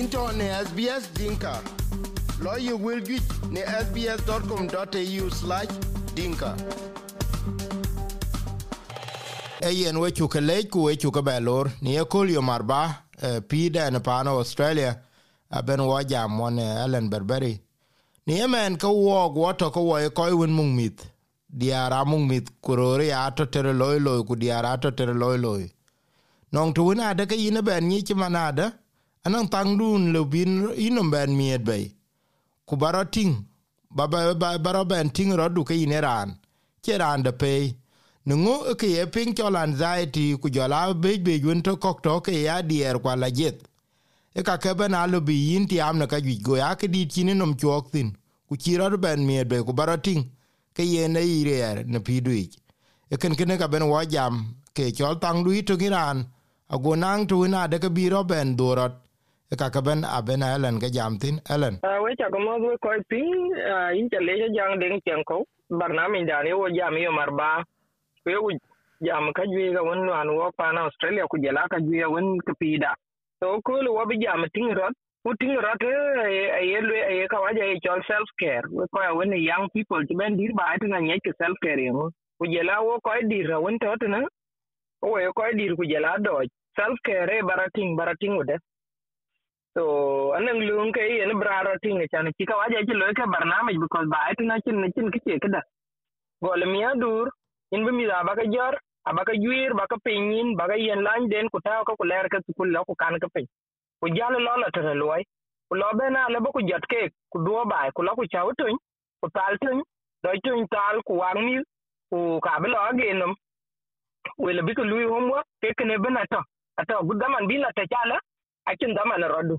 into ne SBS Dinka. Lawyer will get ne sbs.com.au slash dinka. Eyen we chuka lej ku we chuka belor ni e kul yo marba pida ne pano Australia aben wa jam wan Ellen Berberi. Ni emen ka wo gwoto ko wo ko win mung mit. Diara mung mit kurori ato tere loy loy ku diara ato tere loy loy. Nong tu wina ada ka ina ben nyi chi manada anang tang dun le bin inom ben miet bay ku baro ting ba ba ba baro ben ting ro du ke ineran che ran de pay nungu ke ye ping cho anxiety ku jola be be yun to kok to ke ya dier kwa la jet. E ka ke ben alo bi yin ti am na ka gi go ya ke di chini nom chok tin. Ku chi ro ben miet bay ku baro ting ke ye ne ire ne pi du e ken ken ka ben wa jam ke chol tang du to giran agonang tu na de ke bi ro ben durot ka ka ben aben Ellen ke jam tin elen we cha ko mo we ko pin in cha le jang deng chen ko barnami da ne wo jam yo marba we wo jam ka jwe ga won wan wo pa na australia ku jela ka jwe won ka pida to ko lo wo bi jam tin rot ku tin rot e ye le e ka wa ja e chol self care we ko ya won young people ti ben dir ba ta na nye ke self care yo ku jela wo ko dir won to na wo ko dir ku jela do self care barating barating wo de so anan lung ke yen brara tinga chan ki ka waje ki loke barnamij because ba ai tuna kin kin kike kada gol miya dur in bi mi da baka jar abaka juir baka pinyin baka yen lan den ku ta ka ku ler ka ku la ku kan ka pin ku jalo lo la tere loy ku lo be na le ku jot ke ku do ba ku la ku chaw tun ku tal tun do tun tal ku wang mi ku ka bi lo ge num wele bi ku lui homework ke kene bena to ato gudaman bi la ta chala akin dama na rodu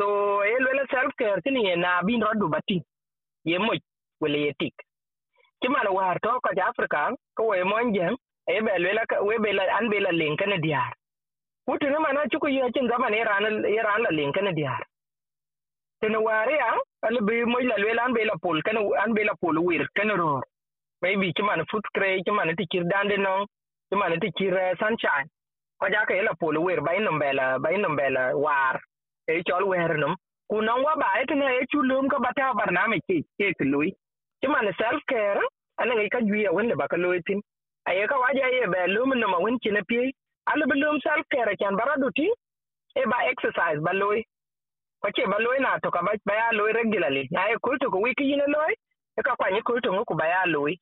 so eh, e lwela self care tini ye na bin rodu bati. Ye mo wele ye tik. Kiman war to ko afrika ko we mon jem e eh, be lwela we be la, an be la lin kana diar. Kutu ne mana chuko ye akin dama ne ran, ye ran la lin kana diar. Tene ware ya ale be mo la lwela an be la pol kana an be la pol wir kana ro maybe kiman foot cray kiman tikir dande no kiman tikir sunshine ko jaka ila la polo wer ba inum bela ba inum bela war e chol wer num ku non wa ba et ne e chulum ka bata barname ke ke lui ti man self care ana ngi ka juya wanda baka loy tin aye ka waja ye be lum num ma won ki na pi ala be lum self care kan baradu ti e ba exercise ba loy ko ke ba loy na to ka ba ya loy regularly na e kulto ko wiki yin loy e ka kwani kulto ko ba ya loy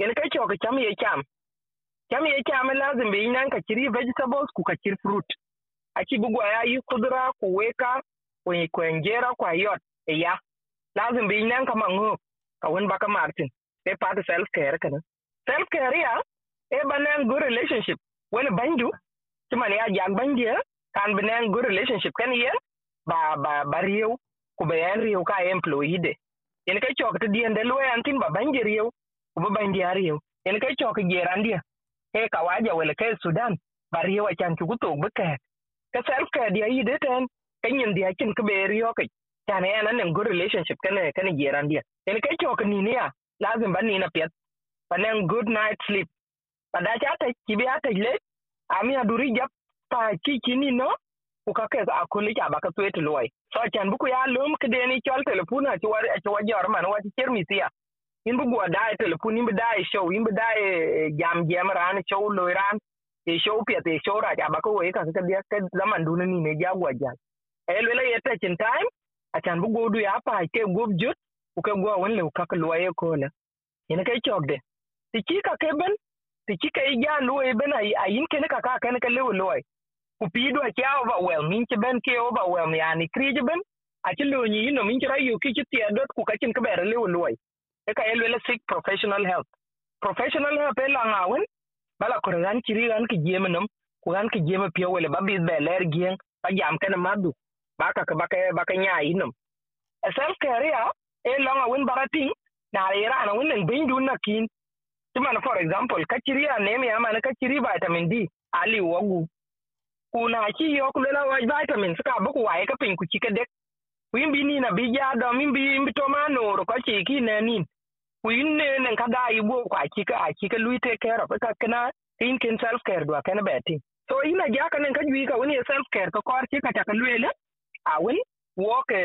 yen ka chok cham ye cham kam yake kyama lazim bai nan ka kiri vegetables ku ka kiri fruit. A ci bugwa ya yi kudura ku weka ku kwenjera ku yot e ya lazim bai nan ka mangu ka wani baka martin. Sai part self care kana self care ya e banan good relationship. Wani bandu kuma ne ya jag bandiya kan banan good relationship. Kan yen ba ba ba riyo ku bayan riyo ka employee de. Yen kai chok diyan dien de lo antin ba bangi riyo ku ba bandiya riyo yen kai chok gerandia kawaja welekee Sudan bariyo acan cuku tok beke kesel ke dia ide ten kenyen dia cin ke beriyo ke tane yana nan good relationship kene kene yeran dia. En kai chok ni ne ya lazim ban ni na pet panen good night sleep. Pada ki kibi ata le ami aduri jap ta kikini no ukake akuli cha baka twet tuluwai so kyan buku ya lum ni chol telefona ci war ci wajor man wa ci chermisia in bu gwa dai telefon in bu dai show in bu dai jam jam ran e show pia te show ra ja ba ko we ka ka dia ka zaman dun ni ne ja gwa ja e le le yeta chin time a chan bu godu ya pa ke gob jut ku ke gwa won le ka ka lo ye ko la in kai chok de. Ti ki ka ke ben ti ki kai ja lo e ben ai ayin ke ne ka ka ka ne ka le lo ku pi do cha over well min ke ben ke over well yani kri ben a ci lo ni no min ci rayu ki ci ti adot ku ka cin ka bere le lo eka elwele seek professional health. professional help e lang awen bala kore gan chiri gan ki jiem nom ku gan ki jiem pio wele ba bit be ler gieng ba jam ken madu ba ka ka ba ka ba ka self care ya e long awen barati na ira na wen bin dun na kin. Timan for example ka chiri anemia man ka chiri vitamin D ali wogu. Kuna chi yo kulela wa vitamin suka buku wae ka pin ku chike dek. Wimbi ni na bija do mimbi mbi to manoro ka chi ki ne nin. Kuin ne ka ga ibo kwa kika a kika lui take care of ka kana tin kin self care dwa kana beti so ina ja ka nen ka jui ka woni self care ka kor chika ka ta ka lwele a won wo ke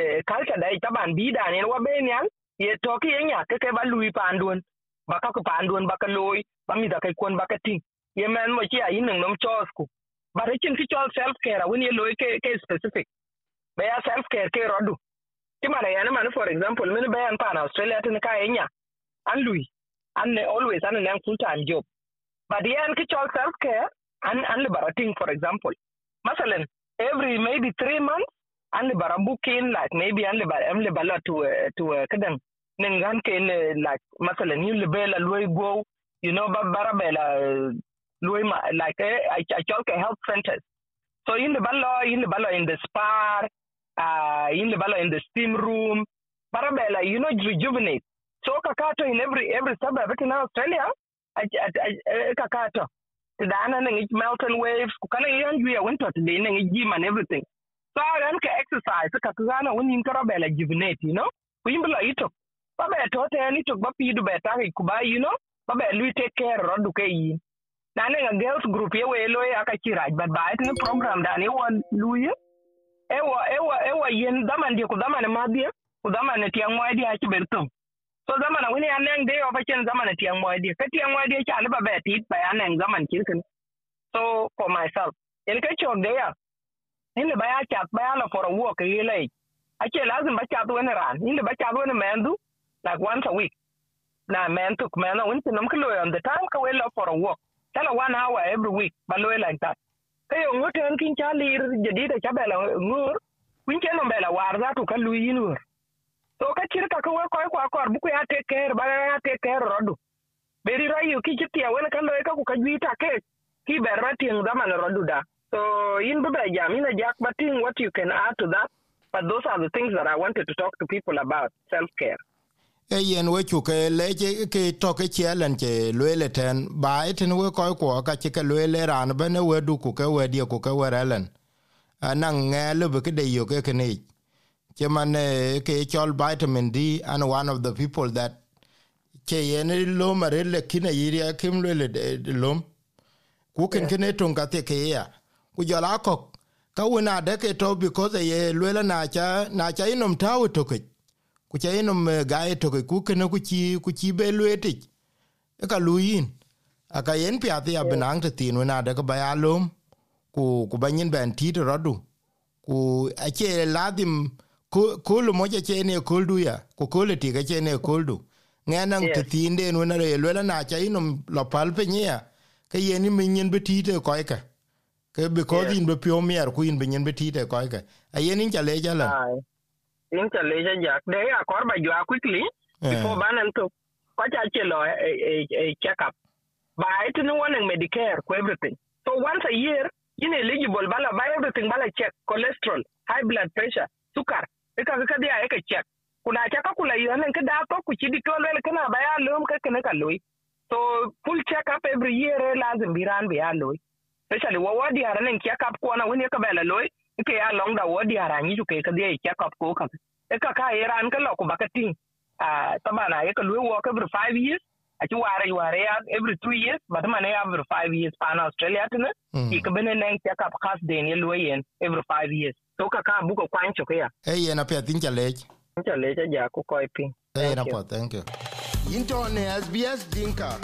dai taban bi da ne wa be nyan ye toki yenya ke ke ba lui pandun ba ka ko pandun ba ka loy ba mi da kai kon ba ka ting. Ye men mo chi a yin nom chos ku. Ba re chin ki chol self care woni ye loy ke ke specific. Be ya self care ke rodu. Ti mara yana man for example min bayan pa pan australia tin ka yenya and lui and always and an full time job. But the and kitchen self care and and liberating, for example. Masalan, every maybe three months and libera booking like maybe and libera am libera to uh, to uh, kadam nengan ken uh, like masalan you libera lui go you know bara bela lui ma like eh, I I talk health centers. So in the balo, in the balo in the spa, uh, in the balo in the steam room, parabella, you know, rejuvenate. So Kakato in every every suburb in Australia, eh, Kakato. Tidana and each mountain waves, Kukana and we went to the gym and everything. So I ran exercise, Kakana when in Karabela juvenate, you know, we imbula ito. Baba tote and it took Bapi to Betaki Kuba, you know, Baba Lui take care of Roduke. Nane a girls group, Ewe Eloy Akachiraj, but by the program, Dani one Louis. Ewa, ewa, ewa, yen, daman, you could daman a madia, could daman a young idea to Bertum. So zaman wani an neng de ofa chen zaman tiang moy di ka tiang moy di cha le ba beti ba an neng zaman kirkin so, for myself in ka chok de ya in le ba ya chat ba ya for a walk yi le ache lazim ba chat wani ran in le ba chat wani mendu like once a week na men tuk men na wani tinam kilo on the time ka we la for a walk tala one hour every week ba lo like that ka yo ngote an kin cha lir jadi da cha bela ngur kun chen no bela war za to ka lu yinur so ka chir ka ko ko ko ko bu ya take care ba ya take care rodu. Beri ra yu ki chiti ya wena kando ka ku ka ke ki berra ting da man rodu da. So in bu jam jack but in what you can add to that but those are the things that i wanted to talk to people about self care e yen we chu ke le che ke to ke chelen ke le ten ba iten we ko ko ka che ke le ran be ne we du ku ke we die ku ke we relen. Anan nge le be ke de yo ke ke ne chaman ke chol vitamin D and one of the people that ke yen lo mare le kine yiria kim le le lom. Ku ken kene tun ka te ke ya. Ku jala ko ka wona de ke to because ye le na cha na cha inom tawo to ke. Ku cha inom ga e to ke. Ku ken ku chi ku chi be le ti e ka luyin aka yen pya ti abnang te tin wona de ba ya lom. Ku ku banyin ben ti to rodu ku ache ladim kulu moja chene kuldu ya. Ku kulu tiga chene kuldu ngana yes. tinde no na re lela na cha ino lo palpe nya ke yeni minyen betite ko ka ke because in be pio mier ku in binyen betite ko ka a yeni cha le jala in cha le ja. De ya kor ba jwa quickly before banan to ko cha chelo a check up. Ba it no one medicare ku everything. So once a year you eligible bala buy everything bala check cholesterol high blood pressure sukar ika ka dia eka check kuna chaka kula yonen ka da to ku chidi to le kana ba ya lum ka kana ka loy so full check up every year lazim biran bi ya loy especially wa wadi ara nen check up ko na woni ka bela loy ke ya long da wadi ara ni ju ke ka dia check up ko ka eka ka iran ka lo ku bakatin ah tabana ya ka loy walk every 5 years. Aci ware ware ya every two years. But man ya every five years pan australia tene ki ka bene nen check up khas den ye loyen every five years to ka buko kwan ke ya e yena pe tin cha lech cha lech ja ku koi pin e yena po thank you. Into ne sbs dinka.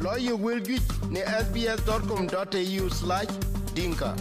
Lo you will get ne sbs.com.au/dinka